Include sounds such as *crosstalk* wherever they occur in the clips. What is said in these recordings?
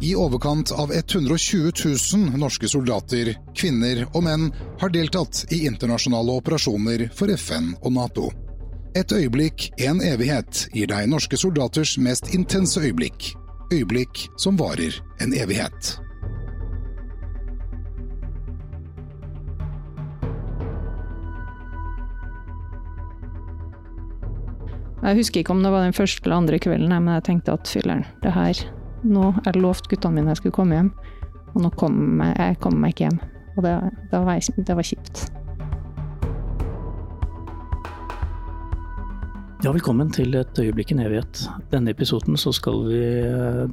I overkant av 120 000 norske soldater, kvinner og menn har deltatt i internasjonale operasjoner for FN og Nato. Et øyeblikk, en evighet, gir deg norske soldaters mest intense øyeblikk. Øyeblikk som varer en evighet. Jeg husker ikke om det var den første eller andre kvelden, men jeg tenkte at fyller'n, det her Nå Jeg lovte guttene mine jeg skulle komme hjem, og nå kom jeg, jeg kom meg ikke hjem. Og det, det, var, det var kjipt. Ja, velkommen til Et øyeblikk en evighet. Denne episoden så skal vi eh,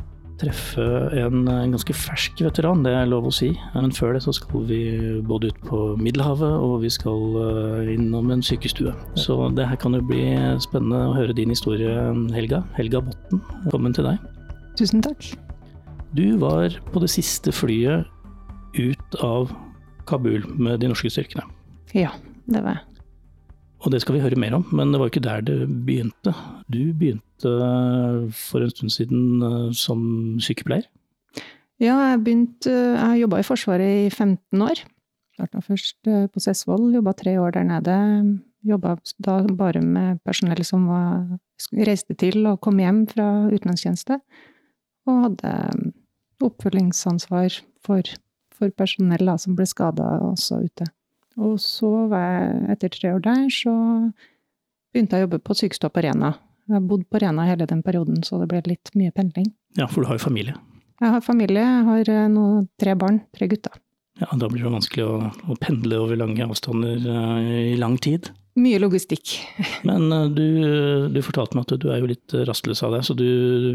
treffe en, ganske fersk veteran, det er lov å si. Men før det så skal vi både ut på Middelhavet og vi skal uh, innom en sykestue. Så det her kan jo bli spennende å høre din historie, Helga. Helga Botten, velkommen til deg. Tusen takk. Du var på det siste flyet ut av Kabul med de norske styrkene. Ja, det var jeg. Og det skal vi høre mer om, men det var ikke der det begynte. Du begynte for en stund siden eh, som sykepleier? Ja, jeg begynte Jeg jobba i Forsvaret i 15 år. Starta først eh, på Sessvoll, jobba tre år der nede. Jobba da bare med personell som var, reiste til og kom hjem fra utenlandstjeneste. Og hadde eh, oppfølgingsansvar for, for personell da, som ble skada også ute. Og så var jeg, etter tre år der, så begynte jeg å jobbe på Sykestopp Arena. Jeg har bodd på Arena hele den perioden, så det ble litt mye pendling. Ja, for du har jo familie? Jeg har familie, jeg har eh, nå tre barn, tre gutter. Ja, Da blir det vanskelig å, å pendle over lange avstander uh, i lang tid? Mye logistikk. Men uh, du, du, fortalte meg at du er jo litt rastløs av deg, så du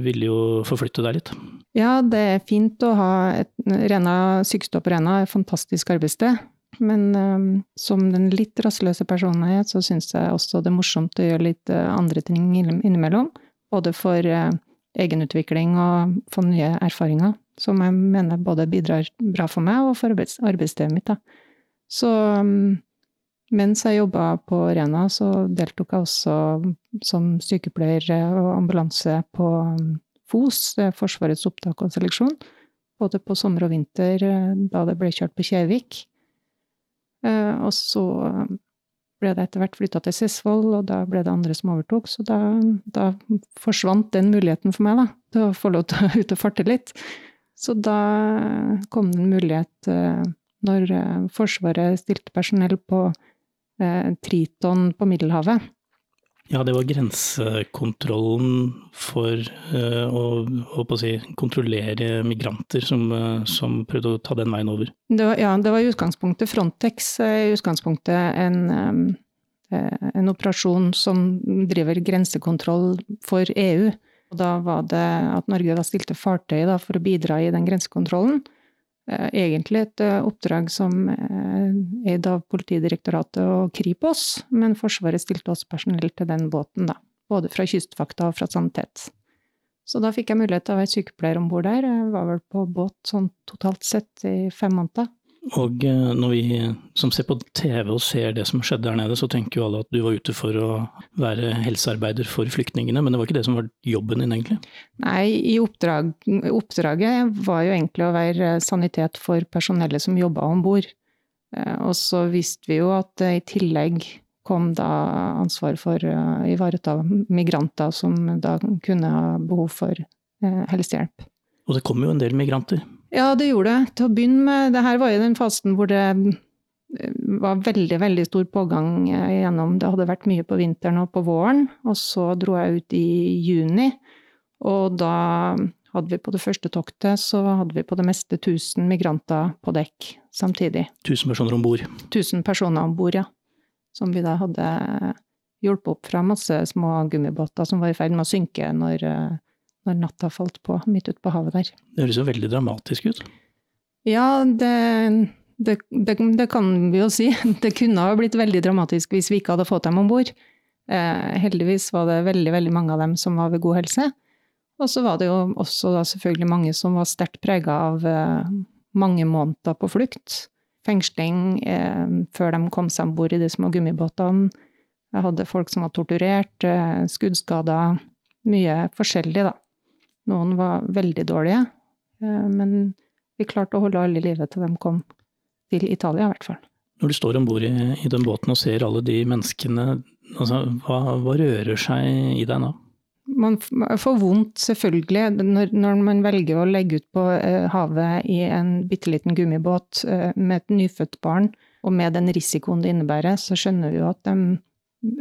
ville jo forflytte deg litt? Ja, det er fint å ha et Rena, sykestua på Rena, et fantastisk arbeidssted. Men um, som den litt rastløse personen jeg er, så syns jeg også det er morsomt å gjøre litt andre ting innimellom. Både for uh, egenutvikling og få nye erfaringer, som jeg mener både bidrar bra for meg og for arbeids arbeidsstedet mitt. Da. Så um, mens jeg jobba på Rena, så deltok jeg også som sykepleier og ambulanse på um, FOS, Forsvarets opptak og seleksjon. Både på sommer og vinter, da det ble kjørt på Kjevik. Eh, og så ble det etter hvert flytta til Sisvoll, og da ble det andre som overtok. Så da, da, forsvant den muligheten for meg, da, til å få lov til å *laughs* ut og farte litt. Så da kom det en mulighet eh, når eh, Forsvaret stilte personell på Triton på Middelhavet. Ja, det var grensekontrollen for uh, å, å si, kontrollere migranter som, uh, som, prøvde å ta den veien over. Det var, ja, det var i utgangspunktet Frontex, i utgangspunktet en, en operasjon som driver grensekontroll for EU. Og da var det at Norge da stilte fartøy da, for å bidra i den grensekontrollen. Eh, egentlig et eh, oppdrag som eh, eid av Politidirektoratet og Kripos, men Forsvaret stilte oss personell til den båten, da. Både fra Kystvakta og fra Sanitet. Så da fikk jeg mulighet til å være sykepleier om bord der. Jeg var vel på båt sånn totalt sett i fem måneder. Og eh, når vi som ser på TV og ser det som skjedde der nede, så tenker jo alle at du var ute for å være helsearbeider for flyktningene, men det var ikke det som var jobben din egentlig? Nei, i oppdrag, oppdraget var jo egentlig å være sanitet for personellet som jobba om bord. Eh, og så visste vi jo at i tillegg kom da ansvar for å ivareta migranter som da kunne ha behov for eh, helsehjelp. Og det kom jo en del migranter? Ja, det gjorde det. Til å begynne med, det her var jo den fasen hvor det eh, var veldig, veldig stor pågang gjennom Det hadde vært mye på vinteren og på våren, og så dro jeg ut i juni. Og da hadde vi på det første toktet, så hadde vi på det meste 1000 migranter på dekk samtidig. 1000 personer om bord? 1000 personer om bord, ja. Som vi da hadde hjulpet opp fra masse små gummibåter som var i ferd med å synke når eh, når natta falt på midt ute på havet der. Det høres jo veldig dramatisk ut? Ja, det, det, det, det, kan vi jo si. *laughs* Det kunne ha blitt veldig dramatisk hvis vi ikke hadde fått dem om bord. Eh, heldigvis var det veldig, veldig mange av dem som var ved god helse. Og så var det jo også da selvfølgelig mange som var sterkt prega av eh, mange måneder på flukt. Fengsling eh, før de kom seg om bord i de små gummibåtene. Jeg hadde folk som var torturert, eh, skuddskader. Mye forskjellig, da. Noen var veldig dårlige. Men vi klarte å holde alle i live til de kom til Italia, i hvert fall. Når du står om bord i, i, den båten og ser alle de menneskene, altså, hva, hva rører seg i deg da? Man får vondt, selvfølgelig, når, når, man velger å legge ut på eh, havet i en bitte liten gummibåt eh, med et nyfødt barn, og med den risikoen det innebærer, så skjønner vi jo at de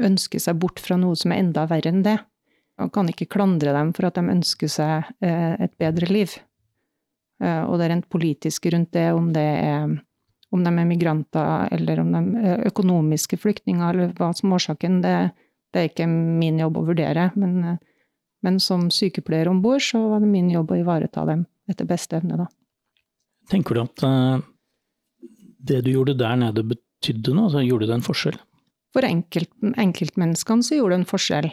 ønsker seg bort fra noe som er enda verre enn det. Man kan ikke klandre dem for at de ønsker seg eh, et bedre liv. Eh, og det er rent politisk rundt det, om det er om de er migranter eller om de er økonomiske flyktninger, eller hva som er årsaken, det, det, er ikke min jobb å vurdere. Men, eh, men som sykepleier om bord, så var det min jobb å ivareta dem etter beste evne, da. Tenker du at det du gjorde der nede betydde noe? Altså, gjorde det en forskjell? For enkelt, enkeltmenneskene så gjorde det en forskjell.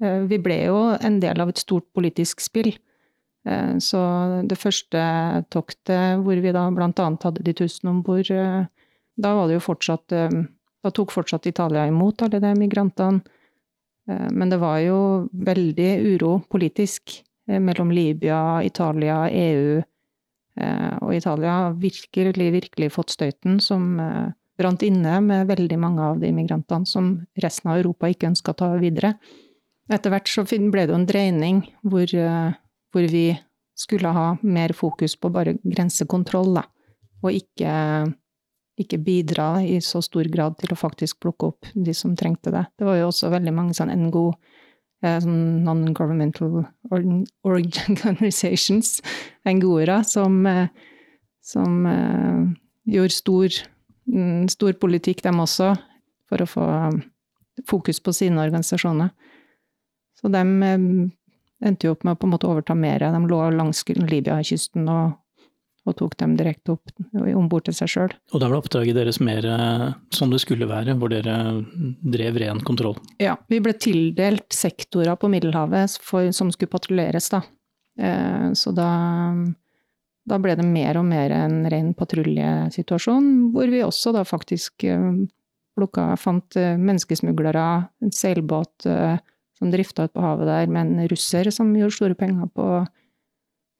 Uh, vi ble jo en del av et stort politisk spill. Eh, så det første toktet hvor vi da blant annet hadde de tusen om bord, eh, da var det jo fortsatt eh, Da tok fortsatt Italia imot alle de migrantene. Men det var jo veldig uro politisk mellom Libya, Italia, EU. Og Italia har virkelig, virkelig fått støyten som brant inne med veldig mange av de migrantene som resten av Europa ikke ønska å ta videre. Etter hvert så ble det jo en dreining hvor hvor vi skulle ha mer fokus på bare grensekontroll, da, og ikke, ikke, bidra i så stor grad til å faktisk plukke opp de som trengte det. Det var jo også veldig mange sånn NGO, eh, sånn non-governmental *laughs* organizations, NGO-ere, som, eh, som gjorde stor, mm, stor politikk, dem også, for å få fokus på sine organisasjoner. Så de endte jo opp med å på en måte overta mer. De lå langs Libya-kysten og, og, tok dem direkte opp om bord til seg sjøl. Og da var oppdraget deres mer eh, som det skulle være, hvor dere drev ren kontroll? Ja, vi ble tildelt sektorer på Middelhavet for, som skulle patruljeres, da. Eh, så da, da ble det mer og mer en ren patruljesituasjon, hvor vi også da faktisk eh, plukka, fant menneskesmuglere, en seilbåt, som drifta ut på havet der med en russer som gjorde store penger på,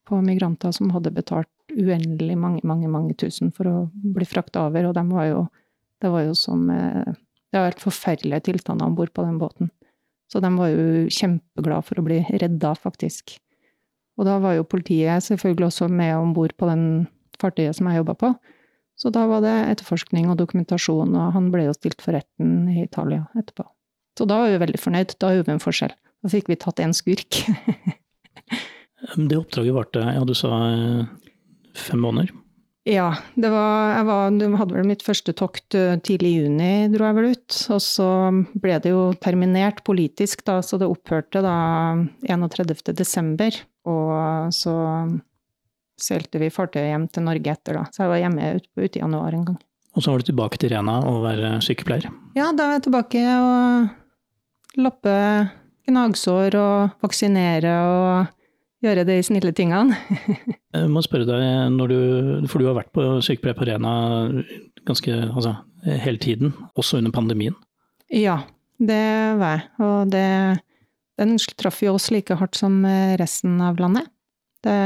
på migranter som hadde betalt uendelig mange, mange, mange tusen for å bli frakta over, og de var jo Det var jo som eh, Det var helt forferdelige tilstander om bord på den båten. Så de var jo kjempeglade for å bli redda, faktisk. Og da var jo politiet selvfølgelig også med om bord på den fartøyet som jeg jobba på. Så da var det etterforskning og dokumentasjon, og han ble jo stilt for retten i Italia etterpå. Så da var vi veldig fornøyd. Da gjorde vi en forskjell. Da fikk vi tatt en skurk. *laughs* det oppdraget varte, ja du sa eh, fem måneder? Ja. Det var, jeg var, hadde vel mitt første tokt eh, tidlig i juni, dro jeg vel ut. Og så ble det jo terminert politisk, da, så det opphørte da 31. desember. Og så seilte vi fartøyet hjem til Norge etter, da. Så jeg var hjemme ute, ut i januar en gang. Og så var du tilbake til Rena og være sykepleier? Ja, da var jeg tilbake og lappe gnagsår og vaksinere og gjøre de snille tingene. *laughs* jeg må spørre deg, du, for du har vært på sykepleier på Rena ganske, altså, hele tiden, også under pandemien? Ja, det var jeg. Og det, den traff jo oss like hardt som resten av landet. Det,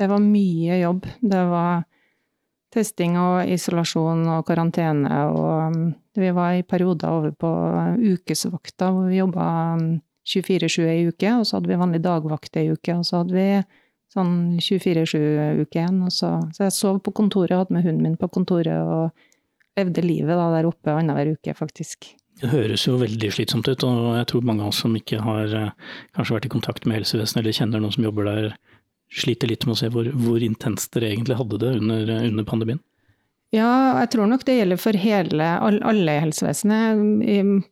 det var mye jobb. Det var testing og isolasjon og karantene. Og vi var i perioder over på ukesvakta, hvor vi jobba 24-7 um, ei uke. Og så hadde vi vanlig dagvakt ei uke, og så hadde vi sånn 24-7-uke igjen. Så, så, jeg sov på kontoret, hadde med hunden min på kontoret og levde livet da, der oppe annenhver uke, faktisk. Det høres jo veldig slitsomt ut, og jeg tror mange av oss som ikke har eh, kanskje vært i kontakt med helsevesenet eller kjenner noen som jobber der, sliter litt med å se hvor, hvor intenst dere egentlig hadde det under, under, pandemien? Ja, jeg tror nok det gjelder for hele, alle i helsevesenet,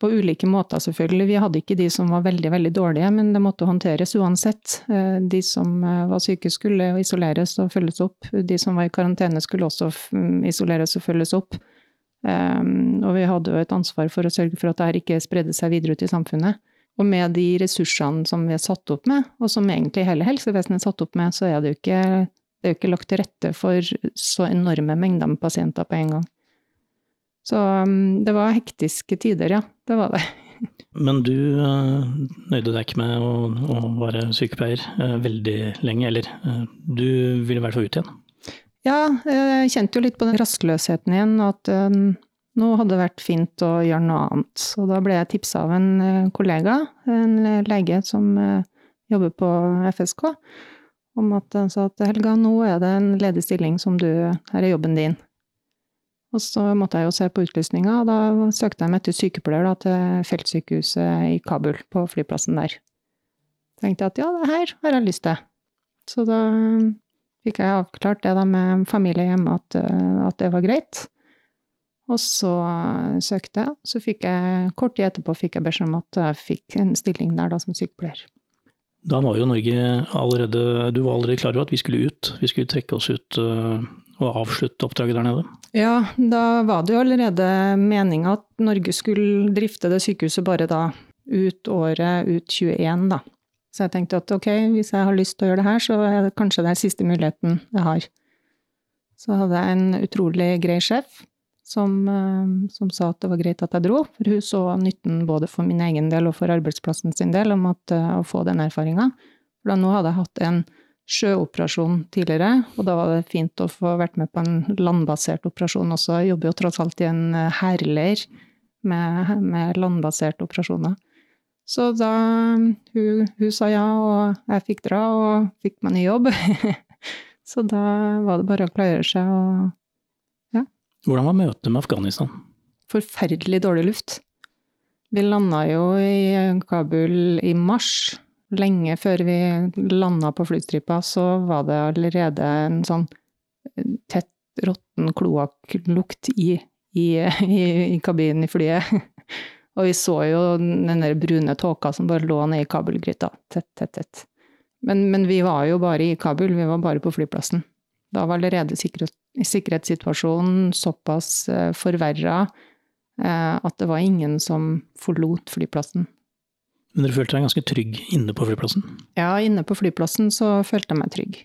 på ulike måter selvfølgelig. Vi hadde ikke de som var veldig, veldig dårlige, men det måtte håndteres uansett. Eh, de som eh, var syke skulle isoleres og følges opp. De som var i karantene skulle også isoleres og følges opp. Eh, og vi hadde jo et ansvar for å sørge for at dette ikke spredde seg videre ut i samfunnet. Og med de ressursene som vi er satt opp med, og som egentlig hele helsevesenet er satt opp med, så er det jo ikke, det er jo ikke lagt til rette for så enorme mengder med pasienter på en gang. Så um, det var hektiske tider, ja. Det var det. *laughs* Men du uh, nøyde deg ikke med å, å være sykepleier uh, veldig lenge, eller uh, du ville i hvert fall ut igjen? Ja, jeg kjente jo litt på den rastløsheten igjen, at nå hadde det vært fint å gjøre noe annet. Og da ble jeg tipsa av en kollega, en lege som jobber på FSK, om at han sa at Helga, nå er det en ledig stilling som du Her er jobben din. Og så måtte jeg jo se på utlysninga, og da søkte jeg meg til sykepleier da, til feltsykehuset i Kabul, på flyplassen der. tenkte jeg at ja, det her har jeg lyst til. Så da fikk jeg avklart det da med familie hjemme, at, at det var greit. Og så søkte jeg, så fikk jeg kort tid etterpå fikk jeg beskjed om at jeg fikk en stilling der da som sykepleier. Da var jo Norge allerede Du var allerede klar over at vi skulle ut. Vi skulle trekke oss ut øh, og avslutte oppdraget der nede? Ja, da var det jo allerede meninga at Norge skulle drifte det sykehuset bare da ut året ut 21, da. Så jeg tenkte at ok, hvis jeg har lyst til å gjøre det her, så er det kanskje det siste muligheten jeg har. Så hadde jeg en utrolig grei sjef som, eh, som, sa at det var greit at jeg dro, for hun så nytten både for min egen del og for arbeidsplassen sin del om at, eh, å få den erfaringa. For da nå hadde jeg hatt en sjøoperasjon tidligere, og da var det fint å få vært med på en landbasert operasjon også. Jeg jobber jo tross alt i en eh, hærleir med, med landbaserte operasjoner. Så da hun, hun, sa ja, og jeg fikk dra, og fikk meg ny jobb. *laughs* så da var det bare å klargjøre seg og. Hvordan var møtet med Afghanistan? Forferdelig dårlig luft. Vi landa jo i Kabul i mars lenge før vi landa på flystripa, så var det allerede en sånn eh, tett, råtten kloakklukt i, i, *laughs* i, i, kabinen i flyet. *laughs* Og vi så jo den der brune tåka som bare lå nede i Kabul-gryta. Tett, tett, tett. Men, men, vi var jo bare i Kabul, vi var bare på flyplassen. Da var allerede sikkerhet, sikkerhetssituasjonen såpass eh, forverra eh, at det var ingen som forlot flyplassen. Men dere følte deg ganske trygg inne på flyplassen? Ja, inne på flyplassen så følte jeg meg trygg.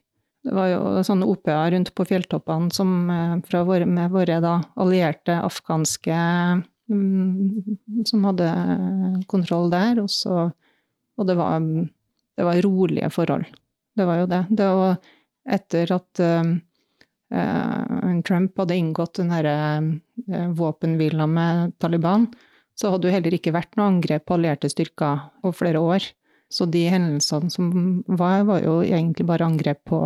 Det var jo sånne OPA rundt på fjelltoppene som, eh, våre, med våre da, allierte afghanske mm, som hadde kontroll der. Og, så, og det, var, det, var, rolige forhold. Det var jo det. Det var etter at Trump hadde inngått den herre uh, våpenhvila med Taliban, så hadde det heller ikke vært noe angrep på allierte styrker over flere år. Så de hendelsene som var, var jo egentlig bare angrep på,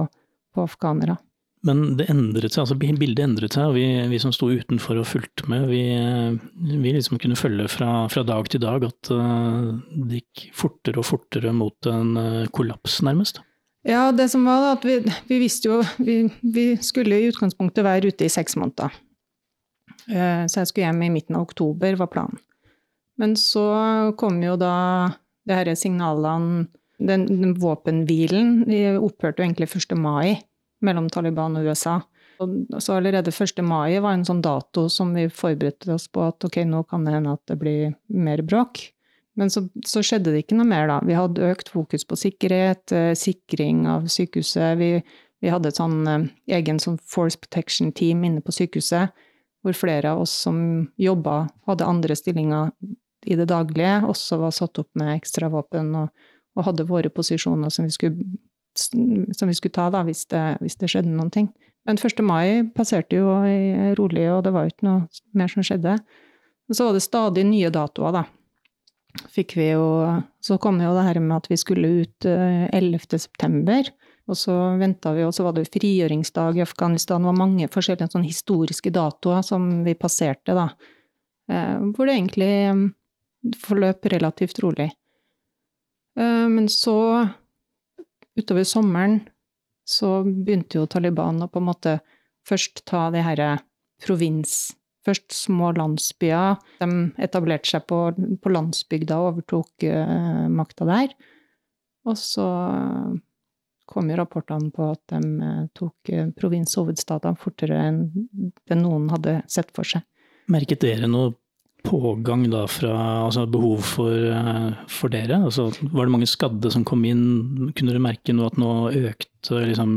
på afghanere. Men det endret seg, altså bildet endret seg, og vi, vi som sto utenfor og fulgte med, vi, vi liksom kunne følge fra, fra, dag til dag at uh, det gikk fortere og fortere mot en kollaps, nærmest. Ja, det som var da, at vi, vi visste jo vi, vi, skulle i utgangspunktet være ute i seks måneder. Uh, så jeg skulle hjem i midten av oktober, var planen. Men så kom jo da det disse signalene Den, den våpenhvilen opphørte jo egentlig 1. mai mellom Taliban og USA. Og så allerede 1. mai var en sånn dato som vi forberedte oss på at ok, nå kan det hende at det blir mer bråk. Men så, så, skjedde det ikke noe mer, da. Vi hadde økt fokus på sikkerhet, eh, sikring av sykehuset. Vi, vi hadde et sånn eh, egen sånn force protection team inne på sykehuset, hvor flere av oss som jobba, hadde andre stillinger i det daglige også var satt opp med ekstravåpen og, og hadde våre posisjoner som vi skulle, som vi skulle ta da, hvis det, hvis det, skjedde noen ting. Men 1. mai passerte jo rolig, og det var jo ikke noe mer som skjedde. Og så var det stadig nye datoer, da. Fikk vi jo Så kom jo det her med at vi skulle ut 11. Eh. Og så venta vi, og så var det frigjøringsdag i Afghanistan. Det var mange forskjellige sånne historiske datoer som vi passerte, da. Eh, hvor det egentlig forløp relativt rolig. Eh, men så, utover sommeren, så begynte jo Taliban å på en måte først ta de herre provins... Først små landsbyer. De etablerte seg på, på landsbygda og overtok uh, makta der. Og så kom jo rapportene på at de uh, tok uh, provinshovedstadene fortere enn det noen hadde sett for seg. Merket dere noe pågang da fra altså behov for, eh, for, dere? Altså, var det mange skadde som kom inn? Kunne dere merke noe at nå økte liksom,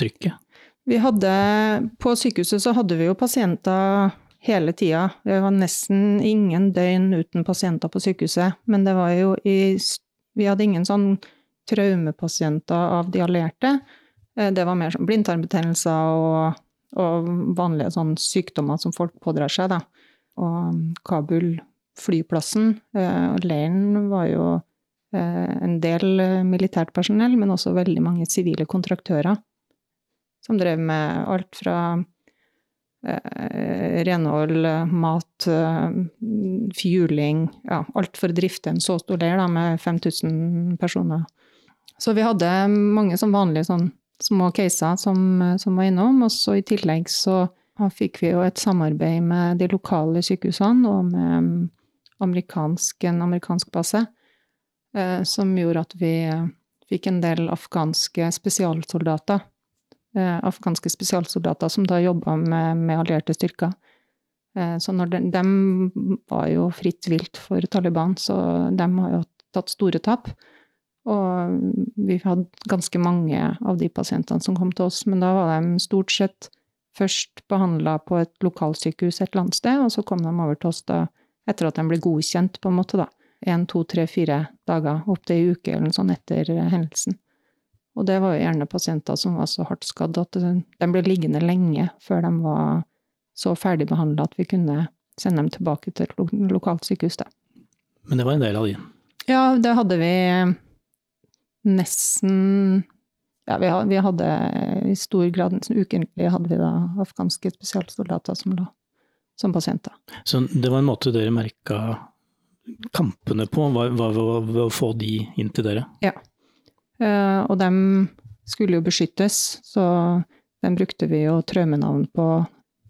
trykket? Vi hadde, på sykehuset så hadde vi jo pasienter hele tida. Det var nesten ingen døgn uten pasienter på sykehuset. Men det var jo i Vi hadde ingen sånn traumepasienter av de allierte. Eh, det var mer sånn blindtarmbetennelser og, og vanlige sånn sykdommer som folk pådrar seg, da. Og Kabul, flyplassen, og leiren var jo eh, en del militært personell, men også veldig mange sivile kontraktører som drev med alt fra eh, renhold, mat, eh, fjuling Ja, alt for å drifte en så stor leir med 5000 personer. Så vi hadde mange som vanlige sånn små caser som, som, var innom. Og så i tillegg så fikk vi jo et samarbeid med de lokale sykehusene og med amerikansk, en amerikansk base, eh, som gjorde at vi fikk en del afghanske spesialsoldater Eh, afghanske spesialsoldater som da jobba med, med, allierte styrker. Eh, så når de, de, var jo fritt vilt for Taliban, så de har jo tatt store tap. Og vi hadde ganske mange av de pasientene som kom til oss, men da var de stort sett først behandla på et lokalsykehus et eller annet sted, og så kom de over til oss da etter at de ble godkjent, på en måte, da. Én, to, tre, fire dager, opp til ei uke eller noe sånt etter hendelsen. Og det var jo gjerne pasienter som var så hardt skadd at de ble liggende lenge før de var så ferdigbehandla at vi kunne sende dem tilbake til et lokalt sykehus. Da. Men det var en del av de? Ja, det hadde vi nesten Ja, vi hadde i stor grad, ukentlig hadde vi da afghanske spesialsoldater som lå som pasienter. Så det var en måte dere merka kampene på, var, var ved å få de inn til dere? Ja. Eh, og de skulle jo beskyttes, så den brukte vi jo traumenavn på.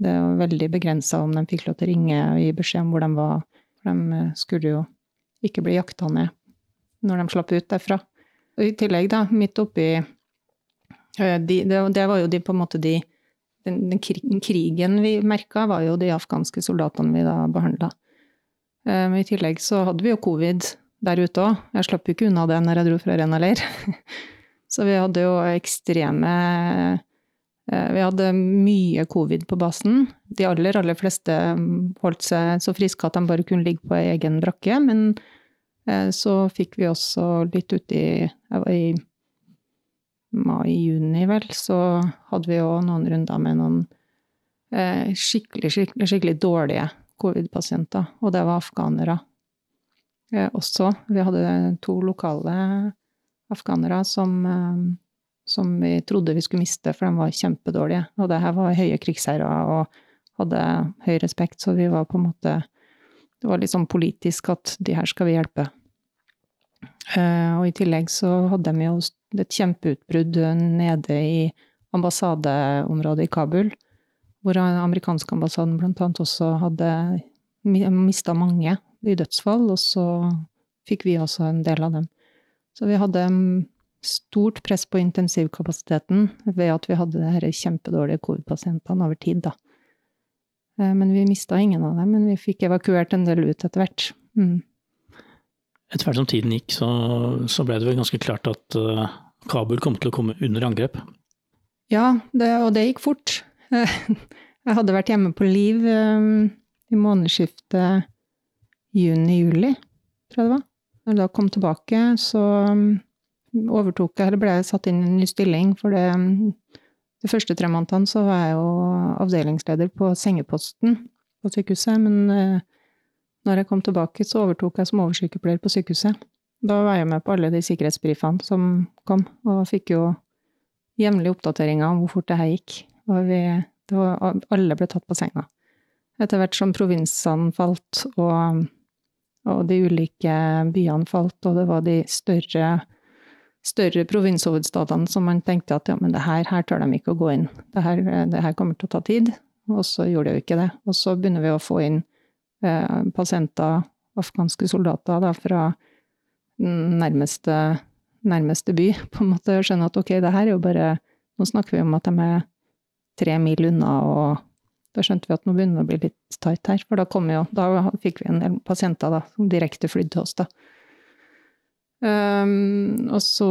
Det var veldig begrensa om de fikk lov til å ringe og gi beskjed om hvor de var. For de eh, skulle jo ikke bli jakta ned når de slapp ut derfra. Og i tillegg, da, midt oppi eh, de, det, var jo de, på en måte de den, den krigen vi merka, var jo de afghanske soldatene vi da behandla. I tillegg så hadde vi jo covid der ute òg. Jeg slapp jo ikke unna det når jeg dro fra Rena leir. *laughs* Så vi hadde jo ekstreme eh, Vi hadde mye covid på basen. De aller, aller fleste holdt seg så friske at de bare kunne ligge på egen brakke. Men eh, så fikk vi også litt uti Jeg var i mai-juni, vel, så hadde vi òg noen runder med noen eh, skikkelig, skikkelig, skikkelig dårlige covid-pasienter. Og det var afghanere. Eh, også. Vi hadde to lokale afghanere som, eh, som vi trodde vi skulle miste, for de var kjempedårlige. Og det her var høye krigsherrer og hadde høy respekt, så vi var på en måte Det var litt sånn politisk at de her skal vi hjelpe. Eh, og i tillegg så hadde de jo et kjempeutbrudd nede i ambassadeområdet i Kabul, hvor amerikanske ambassaden blant annet også hadde mista mange i dødsfall, og så fikk vi også en del av dem. Så vi hadde stort press på intensivkapasiteten ved at vi hadde disse kjempedårlige covid-pasientene over tid, da. Eh, men vi mista ingen av dem, men vi fikk evakuert en del ut etter hvert. Mm. Etter hvert som tiden gikk, så, så, ble det vel ganske klart at uh, Kabul kom til å komme under angrep? Ja, det, og det gikk fort. *laughs* Jeg hadde vært hjemme på Liv um, i månedsskiftet juni-juli, tror jeg det var. Når jeg da kom tilbake, så um, overtok jeg, eller ble jeg satt inn i en ny stilling, for det um, de første tre månedene så var jeg jo avdelingsleder på sengeposten på sykehuset, men uh, når jeg kom tilbake, så overtok jeg som oversykepleier på sykehuset. Da var jeg med på alle de sikkerhetsbrifene som kom, og fikk jo jevnlige oppdateringer om hvor fort det her gikk. Og vi, var, alle ble tatt på senga. Etter hvert som provinsene falt, og og de ulike byene falt, og det var de større, større provinshovedstadene som man tenkte at ja, men det her, her tør de ikke å gå inn. Det her, det her, kommer til å ta tid. Og så gjorde det jo ikke det. Og så begynner vi å få inn eh, pasienter, afghanske soldater, da, fra nærmeste, nærmeste by, *laughs* på en måte. Og skjønne at ok, det her er jo bare Nå snakker vi om at de er tre mil unna og da skjønte vi at nå begynner det å bli litt tight her, for da, jo, da fikk vi en del pasienter da, som direkte flydde til oss. da. Um, og så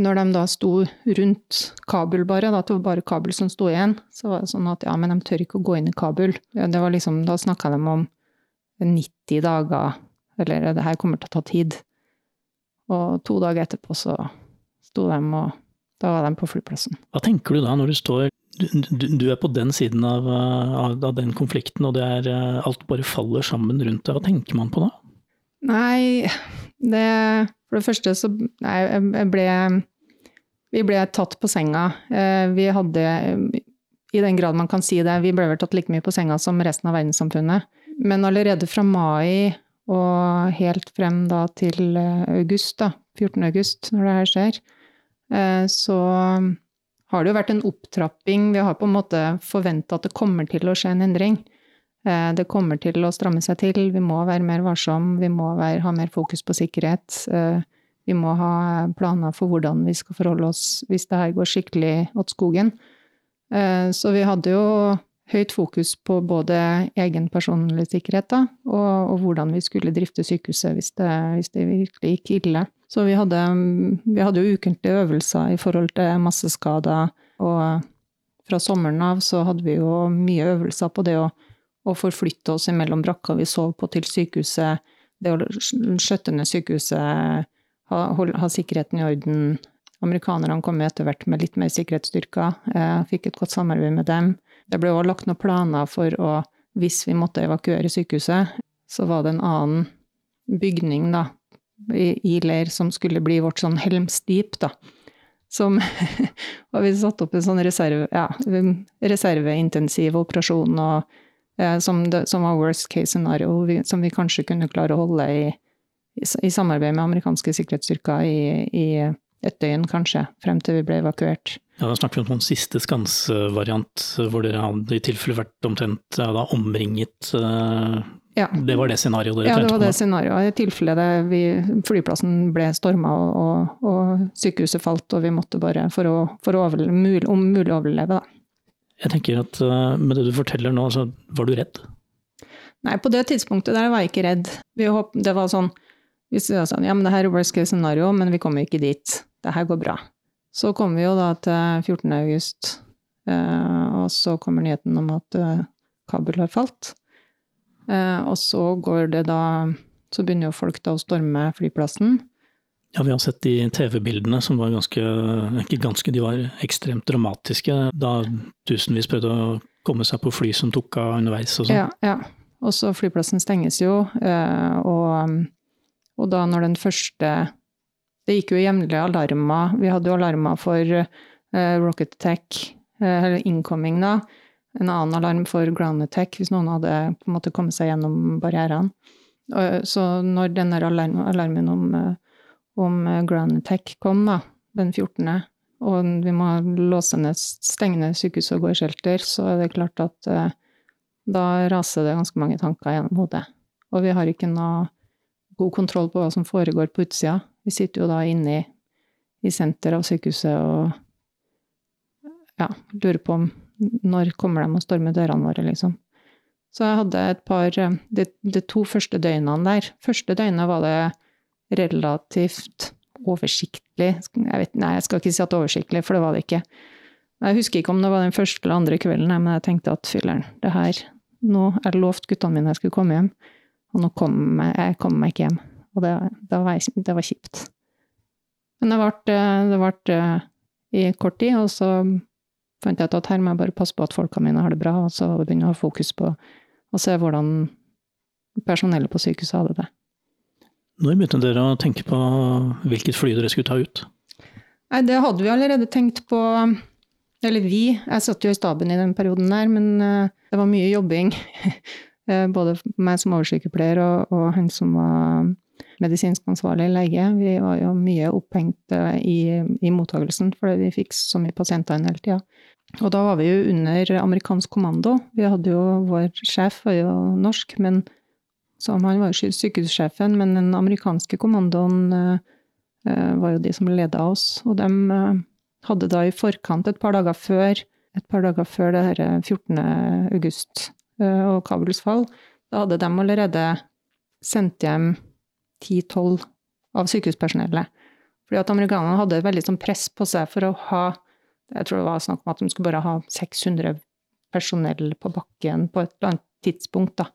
når de da sto rundt Kabul bare, da, det var bare Kabul som sto igjen, så var det sånn at ja, men de tør ikke å gå inn i Kabul. Det var liksom, da snakka de om 90 dager, eller det her kommer til å ta tid. Og to dager etterpå så sto de, og da var de på flyplassen. Hva tenker du da når du står du, du er på den siden av, av, av, den konflikten, og er alt bare faller sammen rundt deg. Hva tenker man på da? Nei, det For det første så Nei, jeg ble Vi ble tatt på senga. Eh, vi hadde I den grad man kan si det, vi ble vel tatt like mye på senga som resten av verdenssamfunnet. Men allerede fra mai og helt frem da til eh, august, da, 14. august, når det her skjer, eh, så har det jo vært en opptrapping. Vi har på en måte forventa at det kommer til å skje en endring. Eh, det kommer til å stramme seg til, vi må være mer varsom, vi må være, ha mer fokus på sikkerhet. Eh, vi må ha planer for hvordan vi skal forholde oss hvis det her går skikkelig åt skogen. Eh, så vi hadde jo høyt fokus på både egen personlig sikkerhet da, og, og, hvordan vi skulle drifte sykehuset hvis det, hvis det virkelig gikk ille. Så vi hadde, vi hadde jo ukentlige øvelser i forhold til masseskader, og fra sommeren av så hadde vi jo mye øvelser på det å å forflytte oss mellom brakka vi sov på, til sykehuset. Det å skjøtte ned sykehuset, ha, ha, sikkerheten i orden. Amerikanerne kom etter hvert med litt mer sikkerhetsstyrker. Jeg fikk et godt samarbeid med dem. Det ble også lagt noen planer for å, hvis vi måtte evakuere sykehuset, så var det en annen bygning da, i, i leir som skulle bli vårt sånn helmstip, da. Som *laughs* Og vi satte opp en sånn reserve, ja, reserveintensiv operasjon og Eh, som, det, som, var worst case scenario, vi, som vi kanskje kunne klare å holde i, i, i samarbeid med amerikanske sikkerhetsstyrker i, et døgn, kanskje, frem til vi ble evakuert. Ja, Da snakker vi om en siste skansevariant, hvor dere hadde i tilfelle vært omtrent ja, da, omringet uh, ja. Det var det scenarioet dere trente på? Ja, det var det scenarioet. I tilfelle det, vi, flyplassen ble storma og, og, og, sykehuset falt, og vi måtte bare, for å, for å overleve, mul, om mulig overleve, da. Jeg tenker at uh, Med det du forteller nå, så var du redd? Nei, på det tidspunktet der var jeg ikke redd. Håp, det var sånn hvis vi var sånn, ja, men det her er worst case scenario, men vi kommer ikke dit. Det her går bra. Så kommer vi jo da til 14. august, uh, og så kommer nyheten om at uh, Kabul har falt. Og så går det da Så begynner jo folk da å storme flyplassen. Ja, vi har sett de TV-bildene som var ganske, ikke ganske, de var ekstremt dramatiske. Da tusenvis prøvde å komme seg på fly som tok av underveis og sånn. Ja, ja. Og så flyplassen stenges jo, eh, og, og, da når den første Det gikk jo jevnlige alarmer. Vi hadde jo alarmer for uh, rocket attack, uh, eller incoming, da. En annen alarm for ground attack, hvis noen hadde på en måte kommet seg gjennom barrierene. Så når denne alarmen om uh, om ground Attack kom, da, den 14., og vi må låse ned, stenge ned sykehuset og gå i shelter, så er det klart at eh, da raser det ganske mange tanker gjennom hodet. Og vi har ikke noe god kontroll på hva som foregår på utsida. Vi sitter jo da inne i, i senter av sykehuset og ja, lurer på om når kommer de og stormer dørene våre, liksom. Så jeg hadde et par eh, De, de to første døgnene der Første døgnet var det relativt oversiktlig. Jeg vet, nei, jeg skal ikke si at oversiktlig, for det var det ikke. Jeg husker ikke om det var den første eller andre kvelden, men jeg tenkte at fylleren, det her Nå det lovt guttene mine jeg skulle komme hjem, og nå kom jeg, jeg kom meg ikke hjem. Og det, det, var, det var, kjipt. Men det ble, det ble i kort tid, og så fant jeg ut at her må jeg bare passe på at folka mine har det bra, og så begynne å ha fokus på å se hvordan personellet på sykehuset hadde det. Når begynte dere å tenke på hvilket fly dere skulle ta ut? Nei, det hadde vi allerede tenkt på. Eller vi. Jeg satt jo i staben i den perioden der, men eh, det var mye jobbing. *laughs* Eh, både meg som oversykepleier og, og, han som var medisinsk ansvarlig lege. Vi var jo mye opphengt eh, i, i mottagelsen, fordi vi fikk så mye pasienter en hele tida. Og da var vi jo under amerikansk kommando. Vi hadde jo Vår sjef var jo norsk, men som han var jo sykehussjefen, men den amerikanske kommandoen eh, eh, var jo de som leda oss. Og de eh, hadde da i forkant, et par dager før, et par dager før det her 14. august og Kabuls fall, da hadde de allerede sendt hjem 10-12 av sykehuspersonellet. Fordi at amerikanerne hadde veldig sånn press på seg for å ha Jeg tror det var snakk om at de skulle bare ha 600 personell på bakken på et eller annet tidspunkt, da.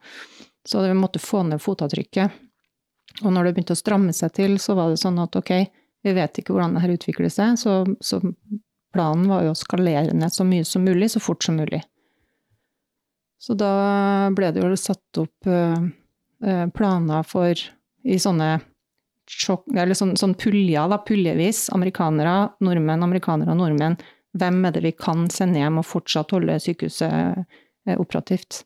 Så vi måtte få ned fotavtrykket. Og når det begynte å stramme seg til, så var det sånn at ok, vi vet ikke hvordan det her utvikler seg, så, så planen var jo å skalere ned så mye som mulig, så fort som mulig. Så da ble det jo satt opp uh, planer for i sånne sjokk, eller sånn, sånn puljer, da, puljevis. Amerikanere, nordmenn, amerikanere, og nordmenn hvem er det vi kan sende hjem og fortsatt holde sykehuset eh, operativt.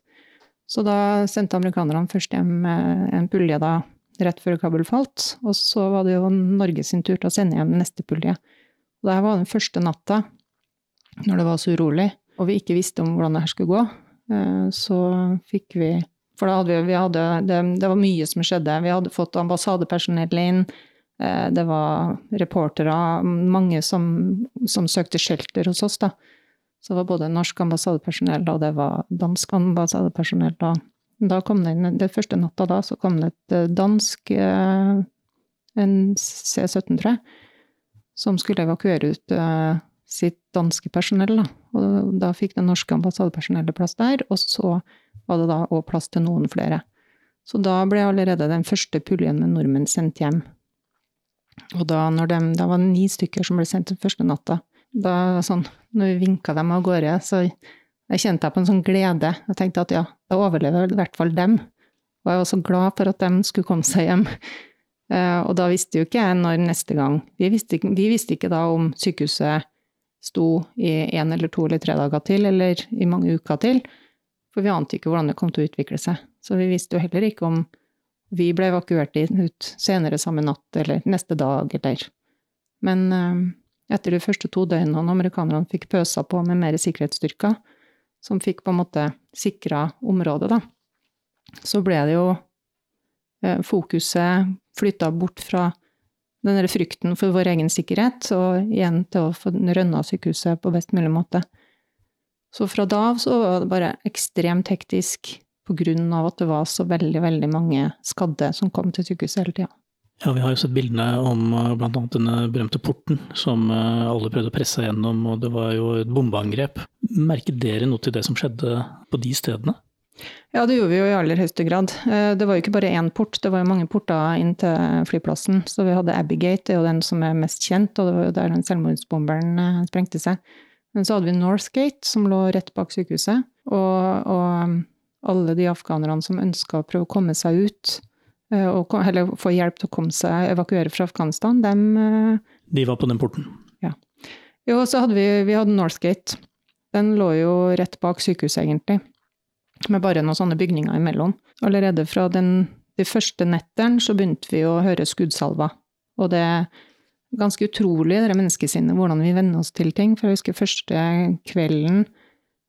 Så da sendte amerikanerne først hjem eh, en pulje da, rett før Kabul falt, og så var det jo Norge sin tur til å sende hjem neste pulje. Og det var den første natta, når det var så urolig, og vi ikke visste om hvordan det her skulle gå. Eh, så fikk vi For da hadde vi, vi hadde, det, det var mye som skjedde. Vi hadde fått ambassadepersonell inn. Eh, det var reportere, mange som, som, søkte shelter hos oss, da. Så det var både norsk ambassadepersonell og det var dansk ambassadepersonell. Da, da kom det inn, den første natta da, så kom det et eh, dansk eh, en C-17, tror jeg, som skulle evakuere ut sitt danske personell. Da. Og da fikk det norske ambassadepersonellet plass der, og så var det da òg plass til noen flere. Så da ble allerede den første puljen med nordmenn sendt hjem. Og da når de, det var ni stykker som ble sendt den første natta, da sånn, når vi vinka dem av gårde, så jeg kjente jeg på en sånn glede. Jeg tenkte at ja, da overlever i hvert fall dem. Og jeg var så glad for at de skulle komme seg hjem. Uh, og da visste jo ikke jeg når neste gang Vi visste, vi visste ikke da om sykehuset sto i én eller to eller tre dager til, eller i mange uker til. For vi ante ikke hvordan det kom til å utvikle seg. Så vi visste jo heller ikke om vi ble evakuert ut senere samme natt eller neste dag eller Men eh, etter de første to døgnene amerikanerne fikk pøsa på med mer sikkerhetsstyrker, som fikk på en måte sikra området, da, så ble det jo eh, fokuset flytta bort fra den frykten for vår egen sikkerhet, og igjen til å få rønna sykehuset på best mulig måte. Så fra da av så var det bare ekstremt hektisk av at det var så veldig, veldig mange skadde som kom til sykehuset hele tida. Ja, vi har jo sett bildene om eh, bl.a. denne berømte porten som eh, alle prøvde å presse gjennom, og det var jo et bombeangrep. Merket dere noe til det som skjedde på de stedene? Ja, det gjorde vi jo i aller høyeste grad. Eh, det var jo ikke bare én port, det var jo mange porter inn til flyplassen. Så vi hadde Abbygate, det er jo den som er mest kjent, og det var jo der den selvmordsbomberen sprengte seg. Men så hadde vi Northgate, som lå rett bak sykehuset. Og, og alle de afghanerne som ønska å prøve å komme seg ut, eh, og, eller få hjelp til å komme seg, evakuere fra Afghanistan, dem eh, De var på den porten? Ja. Jo, så hadde vi, vi hadde Northgate. Den lå jo rett bak sykehuset, egentlig. Med bare noen sånne bygninger imellom. Allerede fra den, de første nettene så begynte vi å høre skuddsalver. Og det er ganske utrolig, det menneskesinnet, hvordan vi venner oss til ting. For jeg husker første kvelden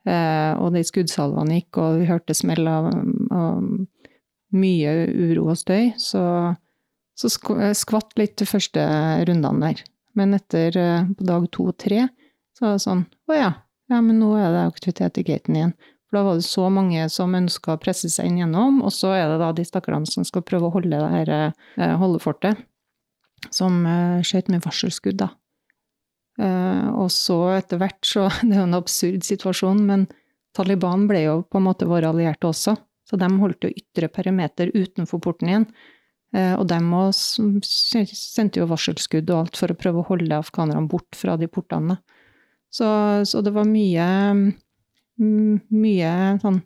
og de skuddsalvene gikk, og vi hørte smell av, av mye uro og støy. Så, så skvatt litt de første rundene der. Men etter eh, på dag to og tre så var det sånn Å ja, ja, men nå er det aktivitet i gaten igjen. For da var det så mange som ønska å presse seg inn gjennom, og så er det da de stakkarene som skal prøve å holde det her eh, holdefortet, som skjøt med varselskudd, da. Eh, og så etter hvert så *laughs* Det er jo en absurd situasjon, men Taliban ble jo på en måte våre allierte også. Så de holdt jo ytre perimeter utenfor porten igjen. Eh, og de sendte jo varselskudd og alt for å prøve å holde afghanerne bort fra de portene. Så, så det var mye mye sånn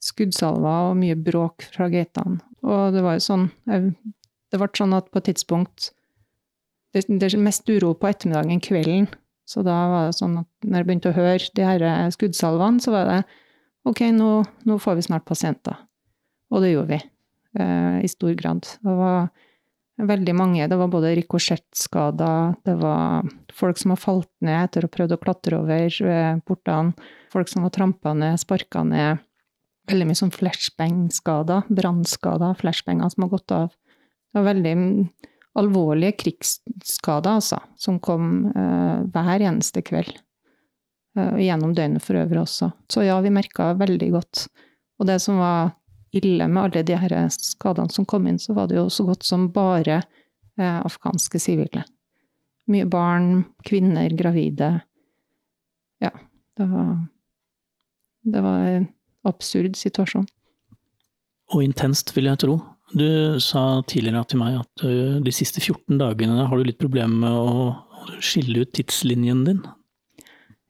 skuddsalver og mye bråk fra gatene. Og det var jo sånn Det ble sånn at på et tidspunkt det, det er mest uro på ettermiddagen, kvelden. Så da var det sånn at når jeg begynte å høre de her eh, skuddsalvene, så var det ok, nå, nå får vi snart pasienter. Og det gjorde vi, eh, i stor grad. Det var veldig mange. Det var både rikosjettskader, det var folk som har falt ned etter å prøvd å klatre over eh, portene, folk som var trampa ned, sparka ned. Veldig mye sånn flashbang-skader, brannskader, flashbanger som har gått av. Det var veldig alvorlige krigsskader, altså, som kom uh, hver eneste kveld. Uh, gjennom døgnet for øvrig også. Så ja, vi merka veldig godt. Og det som var ille med alle de her skadene som kom inn, så var det jo så godt som bare uh, afghanske sivile. Mye barn, kvinner, gravide. Ja, det var Det var en absurd situasjon. Og intenst, vil jeg tro. Du sa tidligere til meg at de siste 14 dagene har du litt problemer med å skille ut tidslinjen din.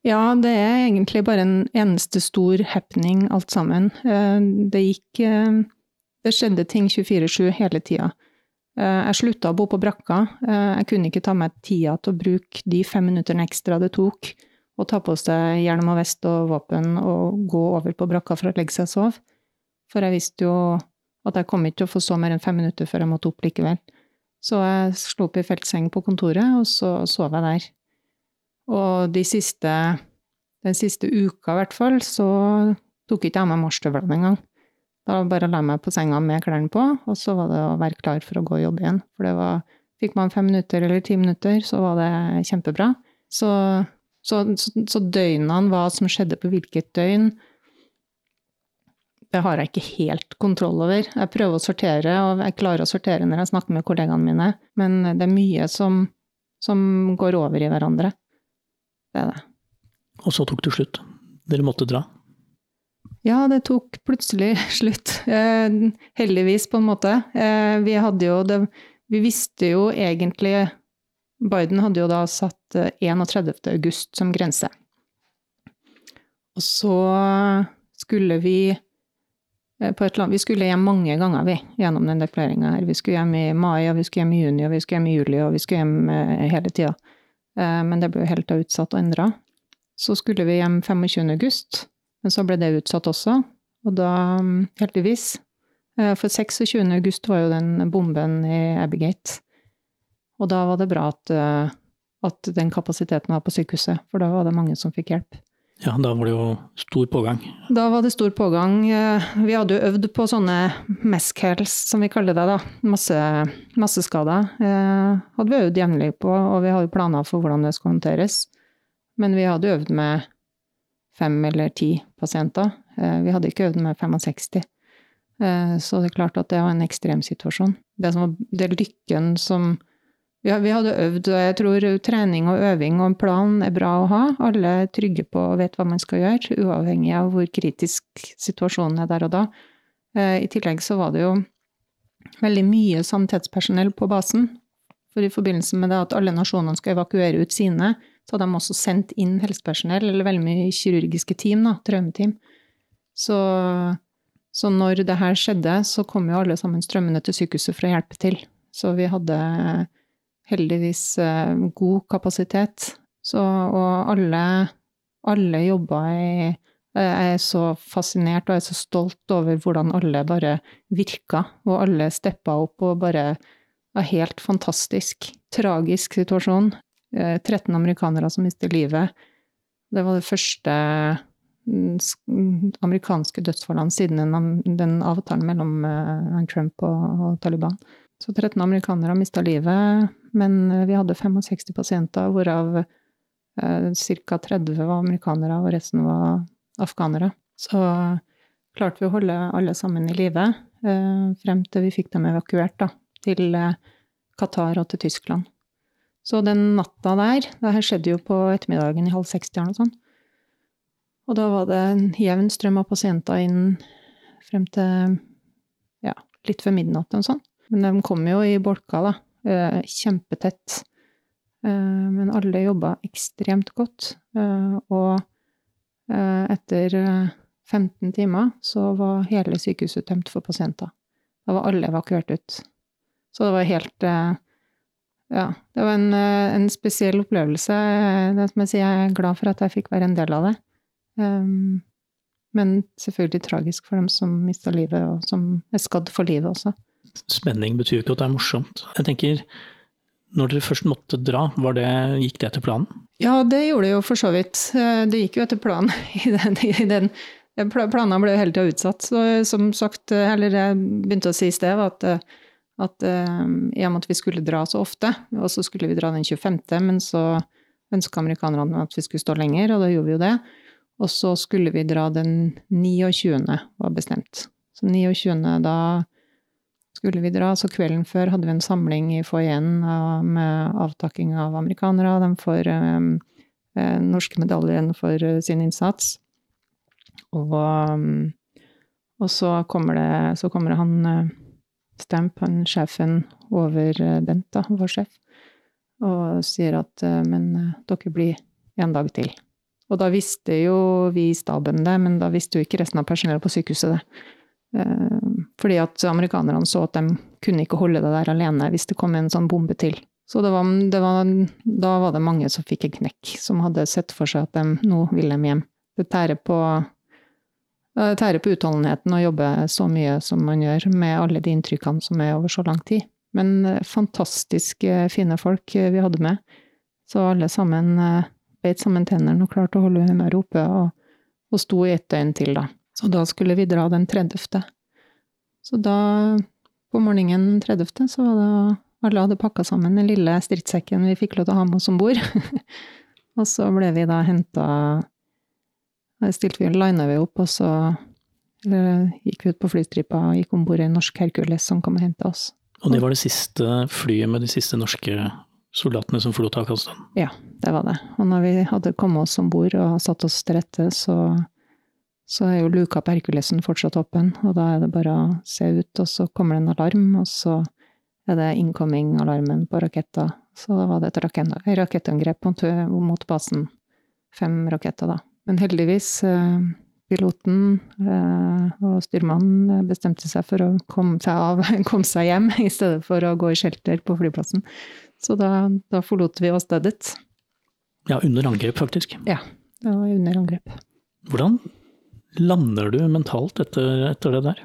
Ja, det er egentlig bare en eneste stor happening alt sammen. Det gikk Det skjedde ting 24-7 hele tida. Jeg slutta å bo på brakka. Jeg kunne ikke ta meg tida til å bruke de fem minuttene ekstra det tok å ta på seg hjelm og vest og våpen og gå over på brakka for å legge seg og sove. For jeg visste jo at jeg kom ikke til å få så mer enn fem minutter før jeg måtte opp likevel. Så jeg slo opp i feltseng på kontoret, og så sov jeg der. Og de siste, den siste uka, i hvert fall, så tok ikke jeg meg marsjstøvlene engang. Da bare la jeg meg på senga med klærne på, og så var det å være klar for å gå og jobbe igjen. For det var Fikk man fem minutter eller ti minutter, så var det kjempebra. Så, så, så, så døgnene, hva som skjedde på hvilket døgn, det har jeg ikke helt kontroll over. Jeg prøver å sortere, og jeg klarer å sortere når jeg snakker med kollegaene mine, men det er mye som, som går over i hverandre. Det er det. Og så tok det slutt. Dere måtte dra. Ja, det tok plutselig *laughs* slutt. Eh, heldigvis, på en måte. Eh, vi hadde jo det Vi visste jo egentlig Biden hadde jo da satt 31. Eh, august som grense. Og så skulle vi Eh, på et land. Vi skulle hjem mange ganger, vi, gjennom den deklareringa her. Vi skulle hjem i mai, og vi skulle hjem i juni, og vi skulle hjem i juli, og vi skulle hjem eh, hele tida. Eh, men det ble jo helt utsatt og endra. Så skulle vi hjem 25. august, men så ble det utsatt også. Og da, mm, heldigvis For 26. august var jo den bomben i Abbygate. Og da var det bra at, at den kapasiteten var på sykehuset, for da var det mange som fikk hjelp. Ja, da var det jo stor pågang. Da var det stor pågang. Eh, vi hadde jo øvd på sånne meskhells, som vi kaller det, da. Masse, masseskader. Eh, hadde vi øvd jevnlig på, og vi hadde planer for hvordan det skulle håndteres. Men vi hadde øvd med fem eller ti pasienter. Eh, vi hadde ikke øvd med 65. Eh, så det er klart at det var en ekstrem situasjon. Det, som, det lykken som vi hadde øvd, og jeg tror trening og øving og en plan er bra å ha. Alle er trygge på og vet hva man skal gjøre, uavhengig av hvor kritisk situasjonen er der og da. Eh, I tillegg så var det jo veldig mye sanitetspersonell på basen. For i forbindelse med det at alle nasjonene skal evakuere ut sine, så hadde de også sendt inn helsepersonell, eller veldig mye kirurgiske team, da, traumeteam. Så, så når det her skjedde, så kom jo alle sammen strømmende til sykehuset for å hjelpe til. Så vi hadde heldigvis eh, god kapasitet. Så, og alle, alle jobba i Jeg er så fascinert og er så stolt over hvordan alle bare virka, og alle steppa opp og bare var helt fantastisk. Tragisk situasjon. 13 eh, amerikanere som mister livet. Det var det første mm, amerikanske dødsfallene siden den, den avtalen mellom Trump og, og, Taliban. Så 13 amerikanere mista livet. Men eh, vi hadde 65 pasienter, hvorav eh, ca. 30 var amerikanere, og resten var afghanere. Så klarte vi å holde alle sammen i live eh, frem til vi fikk dem evakuert da, til eh, Qatar og til Tyskland. Så den natta der Det her skjedde jo på ettermiddagen i halv seks eller noe sånt. Og da var det en jevn strøm av pasienter inn frem til ja, litt før midnatt og sånn. Men de kom jo i bolker, da. Eh, kjempetett. Eh, men alle jobba ekstremt godt. Eh, og etter 15 timer så var hele sykehuset tømt for pasienter. Da var alle evakuert ut. Så det var helt Ja, det var en, en spesiell opplevelse. Det som jeg sier, jeg er glad for at jeg fikk være en del av det. Men selvfølgelig tragisk for dem som mista livet, og som er skadd for livet også spenning betyr jo ikke at det er morsomt. Jeg tenker, når dere først måtte dra, det, gikk det etter planen? Ja, det gjorde det jo for så vidt. Eh, det gikk jo etter planen *laughs* i den, den Planene ble jo hele tida utsatt. Så som sagt, eh, eller jeg begynte å si i sted, at, eh, at i og med at vi skulle dra så ofte, og så skulle vi dra den 25., men så ønska amerikanerne at vi skulle stå lenger, og da gjorde vi jo det. Og så skulle vi dra den 29., var bestemt. Så 29. da skulle vi dra. Så kvelden før hadde vi en samling i foajeen med avtakking av amerikanere. De får um, norske medaljen for sin innsats. Og, um, og så, kommer det, så kommer han Stamp, han sjefen over Bent, da, vår sjef, og sier at men dere blir en dag til. Og da visste jo vi i staben det, men da visste jo ikke resten av personellet på sykehuset det. Eh, fordi at amerikanerne så at de kunne ikke holde det der alene hvis det kom en sånn bombe til. Så det var, det var, da var det mange som fikk en knekk, som hadde sett for seg at de, nå vil de hjem. Det tærer på, tærer på utholdenheten å jobbe så mye som man gjør, med alle de inntrykkene som er over så lang tid. Men eh, fantastisk fine folk vi hadde med. Så alle sammen eh, beit sammen tennene og klarte å holde humøret oppe, og, og sto i ett døgn til, da. Så da skulle vi dra den 30. Så da, på morgenen den 30., så var det alle hadde pakka sammen den lille stridssekken vi fikk lov til å ha med oss om bord. *laughs* og så ble vi da henta Stilte vi, lina vi opp, og så gikk vi ut på flystripa og gikk om bord i en norsk Hercules som kom og henta oss. Og det var det siste flyet med de siste norske soldatene som forlot Afghanistan? Ja, det var det. Og når vi hadde kommet oss om bord og satt oss til rette, så, så er jo luka på Herkulesen fortsatt åpen. Og da er det bare å se ut, og så kommer det en alarm, og så er det incoming-alarmen på raketta. Så da var det et rakettangrep mot basen. Fem raketter, da. Men heldigvis, eh, piloten eh, og styrmannen bestemte seg for å komme seg av, *laughs* komme seg hjem, i stedet for å gå i shelter på flyplassen. Så da, da forlot vi åstedet. stedet. Ja, under angrep, faktisk. Ja, det var under angrep. Hvordan lander du mentalt etter, etter det der?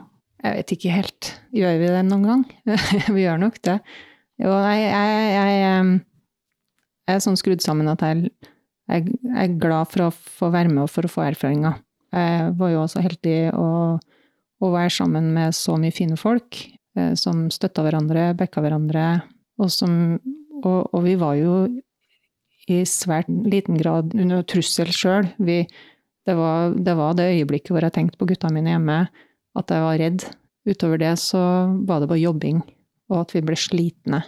Jeg vet ikke helt. Gjør vi det noen gang? *laughs* vi gjør nok det. Jo, jeg, jeg, jeg, jeg er sånn skrudd sammen at jeg, er glad for å få være med og for å få erfaringer. Jeg var jo også heldig å, å være sammen med så mye fine folk eh, som støtta hverandre, backa hverandre, og som og, og, vi var jo i svært liten grad under trussel sjøl. Det, det, var det øyeblikket hvor jeg tenkte på gutta mine hjemme, at jeg var redd. Utover det så var det bare jobbing, og at vi ble slitne.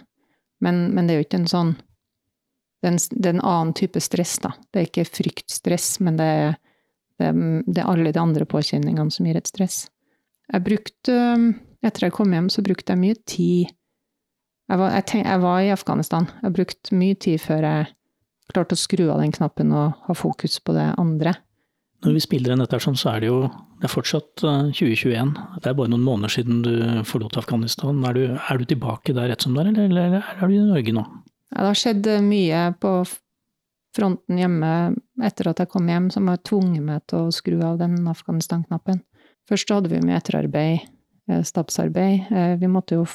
Men, men det er jo ikke en sånn det er, en, det er en annen type stress, da. Det er ikke fryktstress, men det er, det, det er alle de andre påkjenningene som gir et stress. Jeg brukte, etter jeg kom hjem, så brukte jeg mye tid jeg var, jeg, tenk, jeg var, i Afghanistan. Jeg brukte mye tid før jeg klarte å skru av den knappen og ha fokus på det andre. Når vi spiller inn dette, sånn, så er det jo det er fortsatt 2021. Eh, det er bare noen måneder siden du forlot Afghanistan. Er du, er du tilbake der rett som det er, eller, eller er du i Norge nå? Ja, det har skjedd eh, mye på fronten hjemme etter at jeg kom hjem, som har tvunget meg til å skru av den Afghanistan-knappen. Først hadde vi mye etterarbeid, eh, stabsarbeid. Vi måtte jo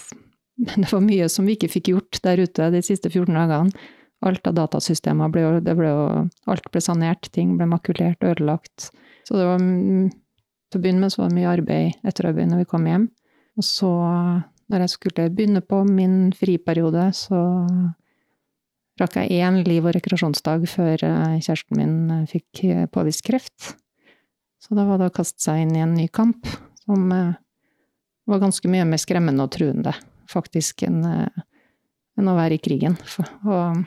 *laughs* det var mye som vi ikke fikk gjort der ute de siste 14 dagene. Alt av datasystemer ble, det ble jo Alt ble sanert, ting ble makulert, ødelagt. Så det var Til å begynne med så var det mye arbeid, etterarbeid, når vi kom hjem. Og så, når jeg skulle begynne på min friperiode, så rakk jeg én liv- og rekreasjonsdag før eh, kjæresten min eh, fikk eh, påvist kreft. Så da var det å kaste seg inn i en ny kamp, som var ganske mye mer skremmende og truende faktisk enn, enn å være i krigen. Og,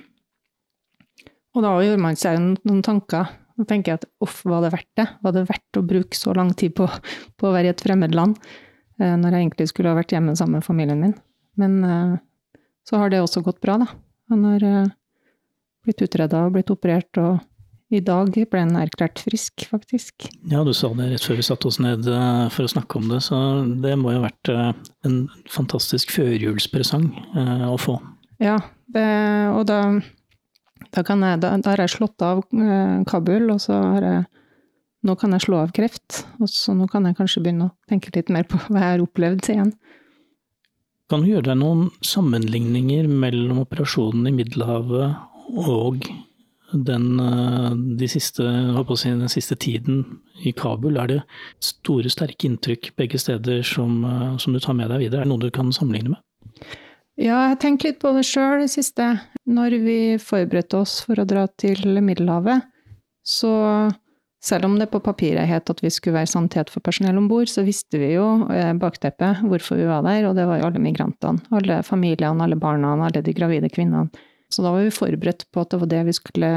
og, da gjør man seg noen tanker. Da tenker jeg at uff, var det verdt det? Var det verdt å bruke så lang tid på, på å være i et fremmed land, eh, når jeg egentlig skulle ha vært hjemme sammen med familien min? Men eh, så har det også gått bra, da. Han har blitt utreda og blitt operert og i dag ble han erklært frisk, faktisk. Ja, du sa det rett før vi satte oss ned eh, for å snakke om det, så det må jo ha vært eh, en fantastisk førjulspresang eh, å få. Ja, det, og da, da, jeg, da, da, har jeg slått av Kabul, og så har jeg Nå kan jeg slå av kreft, og så nå kan jeg kanskje begynne å tenke litt mer på *laughs* hva jeg har opplevd igjen. Kan du gjøre deg noen sammenligninger mellom operasjonen i Middelhavet og den, eh, de siste, si, den siste tiden i Kabul, er det store, sterke inntrykk begge steder som, eh, som, du tar med deg videre? Er det noe du kan sammenligne med? Ja, jeg har tenkt litt på det sjøl det siste. Når vi forberedte oss for å dra til Middelhavet, så selv om det på papiret het at vi skulle være sanitet for personell om bord, så visste vi jo eh, bakteppet, hvorfor vi var der, og det var jo alle migrantene. Alle familiene, alle barna, alle de gravide kvinnene. Så da var vi forberedt på at det var det vi skulle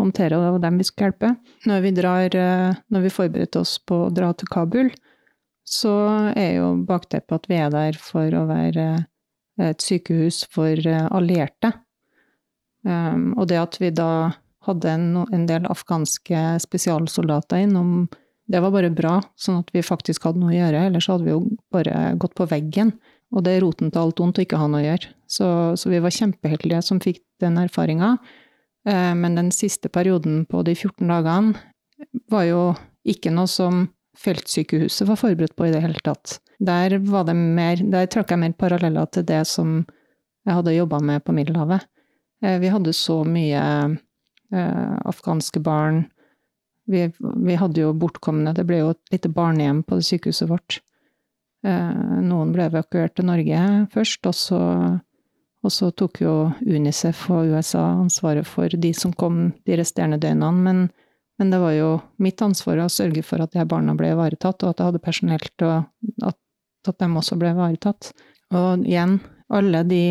håndtere, og det var dem vi skulle hjelpe. Når vi, drar, eh, når vi forberedte oss på å dra til Kabul, så er jo bakteppet at vi er der for å være et sykehus for allierte. Um, og det at vi da hadde en, del afghanske spesialsoldater innom, det var bare bra, sånn at vi faktisk hadde noe å gjøre. Ellers hadde vi jo bare gått på veggen. Og det er roten til alt ondt å ikke ha noe å gjøre. Så, så vi var kjempeheldige som fikk den erfaringa. Eh, men den siste perioden på de 14 dagene var jo ikke noe som feltsykehuset var forberedt på i det hele tatt. Der, var det mer, der trakk jeg mer paralleller til det som jeg hadde jobba med på Middelhavet. Eh, vi hadde så mye eh, afghanske barn. Vi, vi, hadde jo bortkomne, det ble jo et lite barnehjem på det sykehuset vårt. Eh, noen ble evakuert til Norge først, og så, og så, tok jo Unicef og USA ansvaret for de som kom de resterende døgnene. Men, men det var jo mitt ansvar å sørge for at de her barna ble ivaretatt, og at jeg hadde personell til at, at de også ble ivaretatt. Og igjen, alle de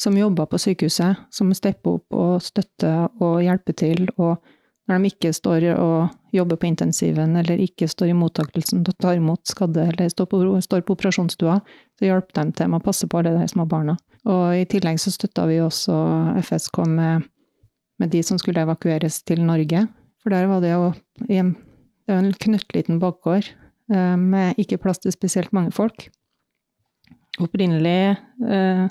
som jobber på sykehuset, som stepper opp og støtter og hjelper til. Og når de ikke står og jobber på intensiven, eller ikke står i mottakelsen til å ta imot skadde, eller står på, står på operasjonsstua, så hjelper de til med å passe på alle de små barna. Og i tillegg så støtta vi også FSK med, med de som skulle evakueres til Norge. For der var det jo det var en knøttliten bakgård med ikke plass til spesielt mange folk. Opprinnelig eh,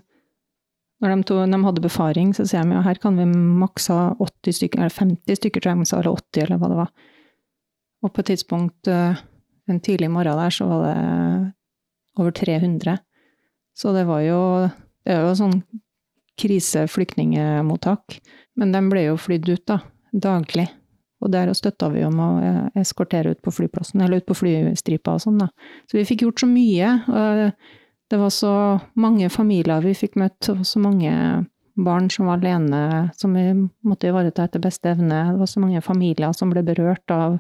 når de, to, de, hadde befaring, så sier de ja, her kan vi maks ha 80 stykker, eller 50 stykker, tror jeg eller 80, eller hva det var. Og på et tidspunkt eh, en tidlig morgen der, så var det over 300. Så det var jo Det er jo sånn kriseflyktningemottak. Men de ble jo flydd ut, da. Daglig. Og der støtta vi om å eh, eskortere ut på flyplassen, eller ut på flystripa og sånn, da. Så vi fikk gjort så mye. Det var så mange familier vi fikk møtt, og så mange barn som var alene, som vi måtte ivareta etter beste evne. Det var så mange familier som ble berørt av,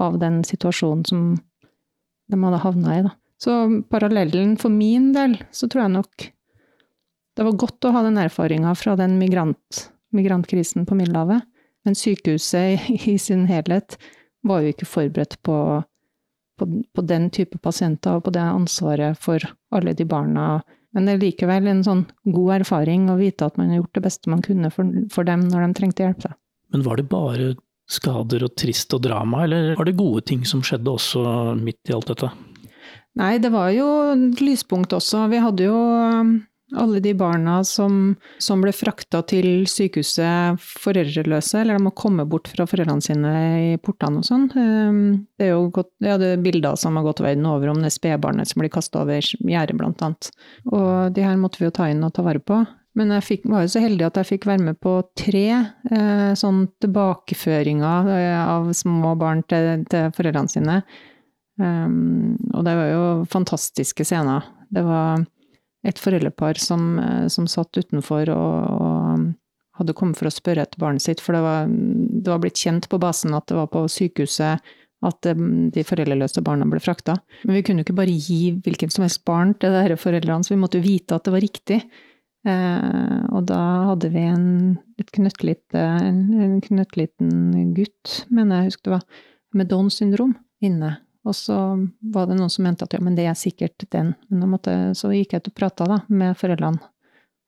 av den situasjonen som de hadde havna i, da. Så parallellen for min del, så tror jeg nok det var godt å ha den erfaringa fra den migrant, migrantkrisen på Middelhavet. Men sykehuset *laughs* i sin helhet var jo ikke forberedt på på, på, den type pasienter og på det ansvaret for alle de barna. Men det er likevel en sånn god erfaring å vite at man har gjort det beste man kunne for, for dem når de trengte hjelp. Men var det bare skader og trist og drama, eller var det gode ting som skjedde også midt i alt dette? Nei, det var jo lyspunkt også. Vi hadde jo alle de barna som, som ble frakta til sykehuset foreldreløse, eller de må komme bort fra foreldrene sine i portene og sånn. Ehm, det er jo godt, ja, det er bilder som har gått verden over om det spedbarnet som blir kasta over gjerdet, blant annet. Og de her måtte vi jo ta inn og ta vare på. Men jeg fikk, var jo så heldig at jeg fikk være med på tre eh, sånn tilbakeføringer eh, av små barn til, til foreldrene sine. Um, og det var jo fantastiske scener. Det var et foreldrepar som, eh, som satt utenfor og, og, hadde kommet for å spørre etter barnet sitt, for det var, det var, blitt kjent på basen at det var på sykehuset at eh, de foreldreløse barna ble frakta. Men vi kunne jo ikke bare gi hvilket som helst barn til disse foreldrene, så vi måtte jo vite at det var riktig. Eh, og da hadde vi en, knøttlite, en knøttliten gutt, mener jeg husker det var, med Downs syndrom inne. Og så var det noen som mente at ja, men det er sikkert den. Men måtte, så gikk jeg ut og prata med foreldrene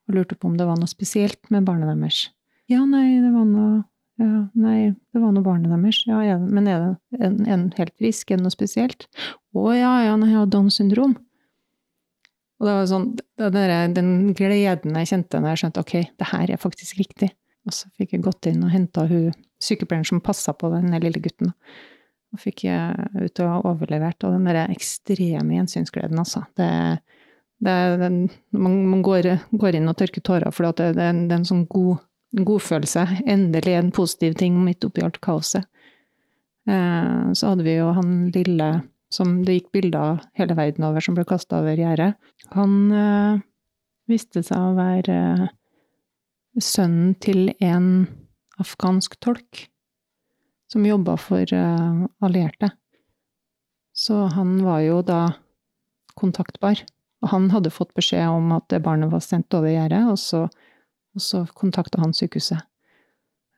og lurte på om det var noe spesielt med barnet deres. Ja, nei, det var noe ja, nei, det var nå barnet deres. Ja, ja, men er det en, en helt frisk? Er det noe spesielt? Å ja, ja, nei, jeg har Downs syndrom. Og det var sånn, der, den gleden jeg kjente når jeg skjønte ok, det her er faktisk riktig. Og så fikk jeg gått inn og henta sykepleieren som passa på den lille gutten. Og fikk ut og overlevert. Og den derre ekstreme gjensynsgleden, altså. Det, det, det, man, man går, går, inn og tørker tårer, for det, det, er en sånn god godfølelse. Endelig en positiv ting midt oppi alt kaoset. Eh, så hadde vi jo han lille som det gikk bilder av hele verden over, som ble kasta over gjerdet. Han eh, viste seg å være sønnen til en afghansk tolk som jobba for uh, allierte. Så han var jo da kontaktbar. Og han hadde fått beskjed om at barnet var sendt over gjerdet, og så, og så kontakta han sykehuset.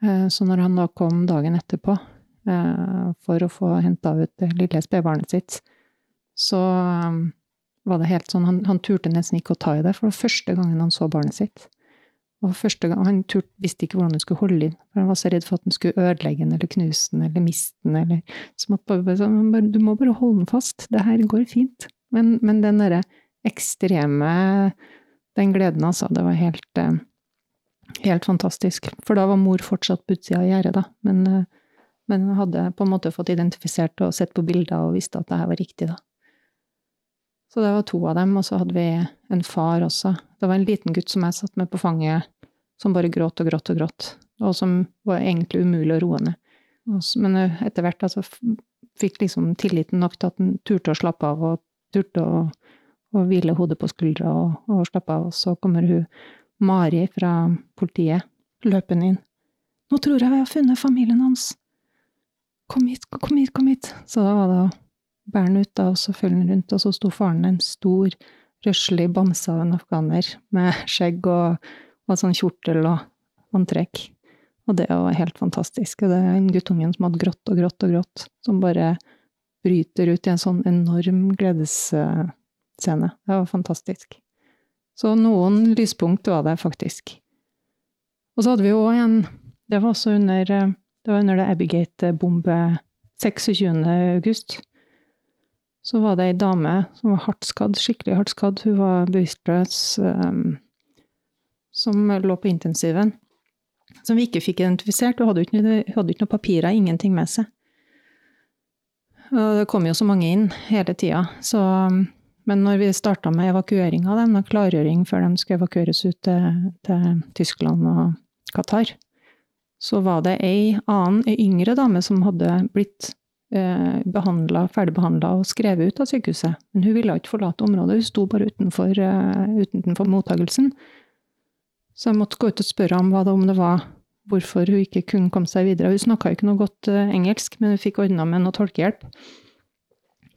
Uh, så når han da kom dagen etterpå uh, for å få henta ut det lille spedbarnet sitt, så var det helt sånn han, han, turte nesten ikke å ta i det, for det var første gangen han så barnet sitt. Og første gang, Han turt, visste ikke hvordan han skulle holde inn, for han var så redd for at han skulle ødelegge den eller knuse den eller miste den. eller som at bare, bare, Du må bare holde den fast, det her går fint. Men, men den derre ekstreme Den gleden, altså, det var helt, eh, helt fantastisk. For da var mor fortsatt på utsida av gjerdet, da. Men, eh, men hadde på en måte fått identifisert og sett på bilder og visste at det her var riktig, da. Så det var to av dem, og så hadde vi en far også. Det var en liten gutt som jeg satt med på fanget, som bare gråt og gråt og gråt, og som var egentlig umulig å roe ned. Men etter hvert altså, fikk liksom tilliten nok til at han turte å slappe av, og turte å, å hvile hodet på skuldra og, og, slappe av. Og så kommer hun Mari fra politiet løpende inn. 'Nå tror jeg vi har funnet familien hans!' 'Kom hit, kom hit, kom hit!' Så da var det bærer den ut, da, og så følger den rundt, og så sto faren en stor, røslig bamse av en afghaner med *laughs* skjegg og, og sånn kjortel og antrekk. Og det var helt fantastisk. Og det er en guttungen som hadde grått og grått og grått, som bare bryter ut i en sånn enorm gledesscene. Det var fantastisk. Så noen lyspunkt var det faktisk. Og så hadde vi jo en Det var også under det var under det Abbygate-bombet 26. august så var det ei dame som var hardt skadd, skikkelig hardt skadd. Hun var bevisstløs, um, som lå på intensiven. Som vi ikke fikk identifisert. Hun hadde ikke, hadde ikke noen papirer, ingenting med seg. Og det kom jo så mange inn hele tida. Så, men når vi starta med evakuering av dem, klargjøring før de skulle evakueres ut til, til Tyskland og Qatar, så var det ei annen, ei yngre dame, som hadde blitt eh, ferdigbehandla og skrevet ut av sykehuset. Men hun ville ikke forlate området, hun sto bare utenfor, eh, utenfor mottagelsen. Så jeg måtte gå ut og spørre ham om det var hvorfor hun ikke kunne komme seg videre. Hun snakka ikke noe godt eh, engelsk, men hun fikk ordna med noe tolkehjelp.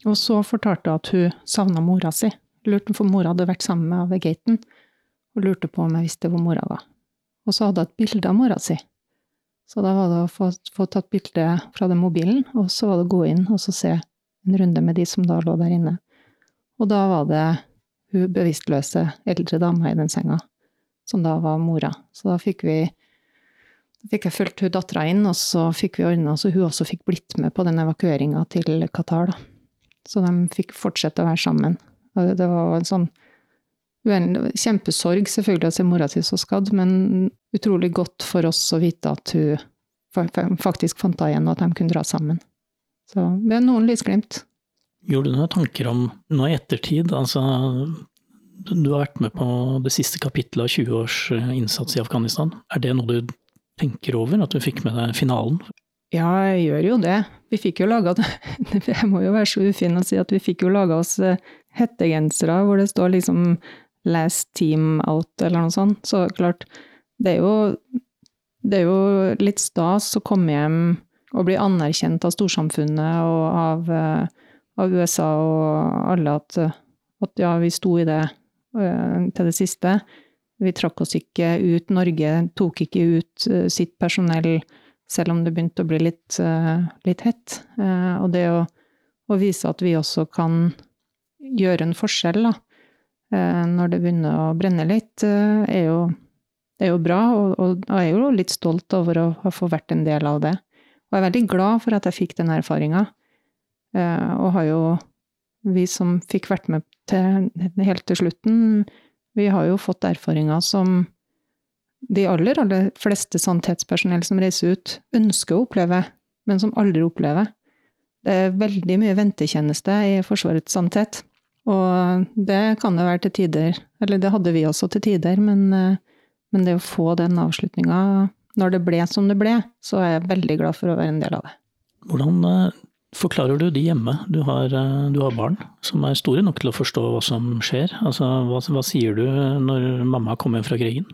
Og så fortalte hun at hun savna mora si. Lurte på om mora hadde vært sammen med ved gaten, og lurte på om jeg visste hvor mora var. Og så hadde hun et bilde av mora si. Så da var det å få, få tatt bilde fra den mobilen, og så var det å gå inn og se en runde med de som da lå der inne. Og da var det hun bevisstløse eldre dama i den senga, som da var mora. Så da fikk vi da fikk jeg fulgt hun dattera inn, og så fikk vi ordna så hun også fikk blitt med på den evakueringa til Qatar, da. Så de fikk fortsette å være sammen. Og det var en sånn Kjempesorg selvfølgelig å se mora si så skadd, men utrolig godt for oss å vite at hun faktisk fant henne igjen, og at de kunne dra sammen. Så det er noen lysglimt. Gjorde du noen tanker om nå i ettertid, altså du har vært med på det siste kapittelet av 20 års eh, innsats i Afghanistan. Er det noe du tenker over, at du fikk med deg finalen? Ja, jeg gjør jo det. Vi fikk jo laga *laughs* Jeg må jo være så ufin å si at vi fikk jo laga oss eh, hettegensere hvor det står liksom 'last team out', eller noe sånt. Så klart, det er jo, det er jo litt stas å komme hjem og bli anerkjent av storsamfunnet og av, eh, av USA og alle at, at, ja, vi sto i det uh, til det siste. Vi trakk oss ikke ut. Norge tok ikke ut uh, sitt personell selv om det begynte å bli litt, litt hett. og det å, å, vise at vi også kan gjøre en forskjell, da Eh, når det begynner å brenne litt, eh, er jo, er jo bra. Og, og, jeg er jo litt stolt over å ha fått vært en del av det. Og jeg er veldig glad for at jeg fikk den erfaringa. Eh, og har jo, vi som fikk vært med til, helt til slutten, vi har jo fått erfaringer som de aller, aller fleste sannhetspersonell som reiser ut, ønsker å oppleve, men som aldri opplever. Det er veldig mye ventetjeneste i Forsvarets sannhet. Og det kan det være til tider, eller det hadde vi også til tider, men, eh, men det å få den avslutninga når det ble som det ble, så er jeg veldig glad for å være en del av det. Hvordan eh, forklarer du de hjemme? Du har, eh, du har barn som er store nok til å forstå hva som skjer. Altså, hva, hva sier du når mamma kommer fra krigen?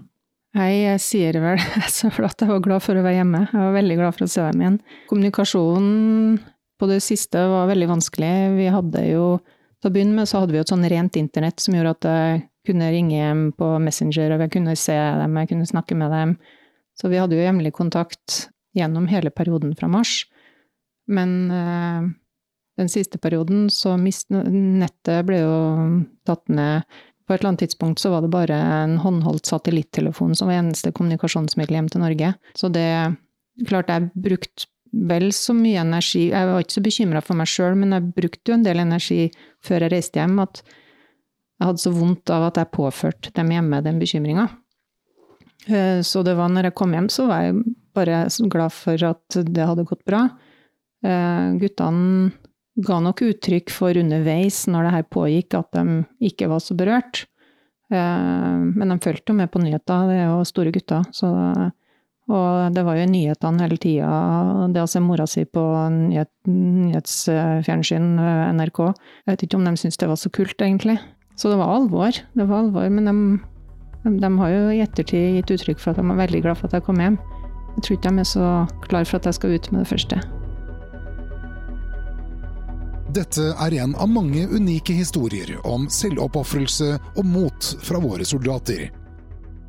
Jeg sier vel *laughs* for at jeg var glad for å være hjemme. Jeg var veldig glad for å se dem igjen. Kommunikasjonen på det siste var veldig vanskelig. Vi hadde jo Til å begynne med så hadde vi jo et sånn rent internett som gjorde at jeg kunne ringe hjem på Messenger, og jeg kunne se dem, jeg kunne snakke med dem. Så vi hadde jo jevnlig kontakt gjennom hele perioden fra mars. Men øh, den siste perioden så mist Nettet ble jo tatt ned på et eller annet tidspunkt så var det bare en håndholdt satellittelefon som var eneste kommunikasjonsmiddel hjem til Norge. Så det Klart jeg brukte vel så mye energi Jeg var ikke så bekymra for meg sjøl, men jeg brukte jo en del energi før jeg reiste hjem, at jeg hadde så vondt av at jeg påførte dem hjemme den bekymringa. Eh, så det var når jeg kom hjem, så var jeg bare glad for at det hadde gått bra. Eh, guttene ga nok uttrykk for underveis når det her pågikk, at de ikke var så berørt. Eh, men de fulgte jo med på nyheter, det er jo store gutter. Så, og det var jo nyhetene hele tida. Det å se mora si på nyhet, nyhetsfjernsyn, eh, NRK Jeg vet ikke om de syntes det var så kult, egentlig. Så det var alvor. Det var alvor, men de, de har jo i ettertid gitt uttrykk for at de er veldig glad for at jeg kom hjem. Jeg tror ikke de er så klar for at jeg skal ut med det første. Dette er en av mange unike historier om selvoppofrelse og mot fra våre soldater.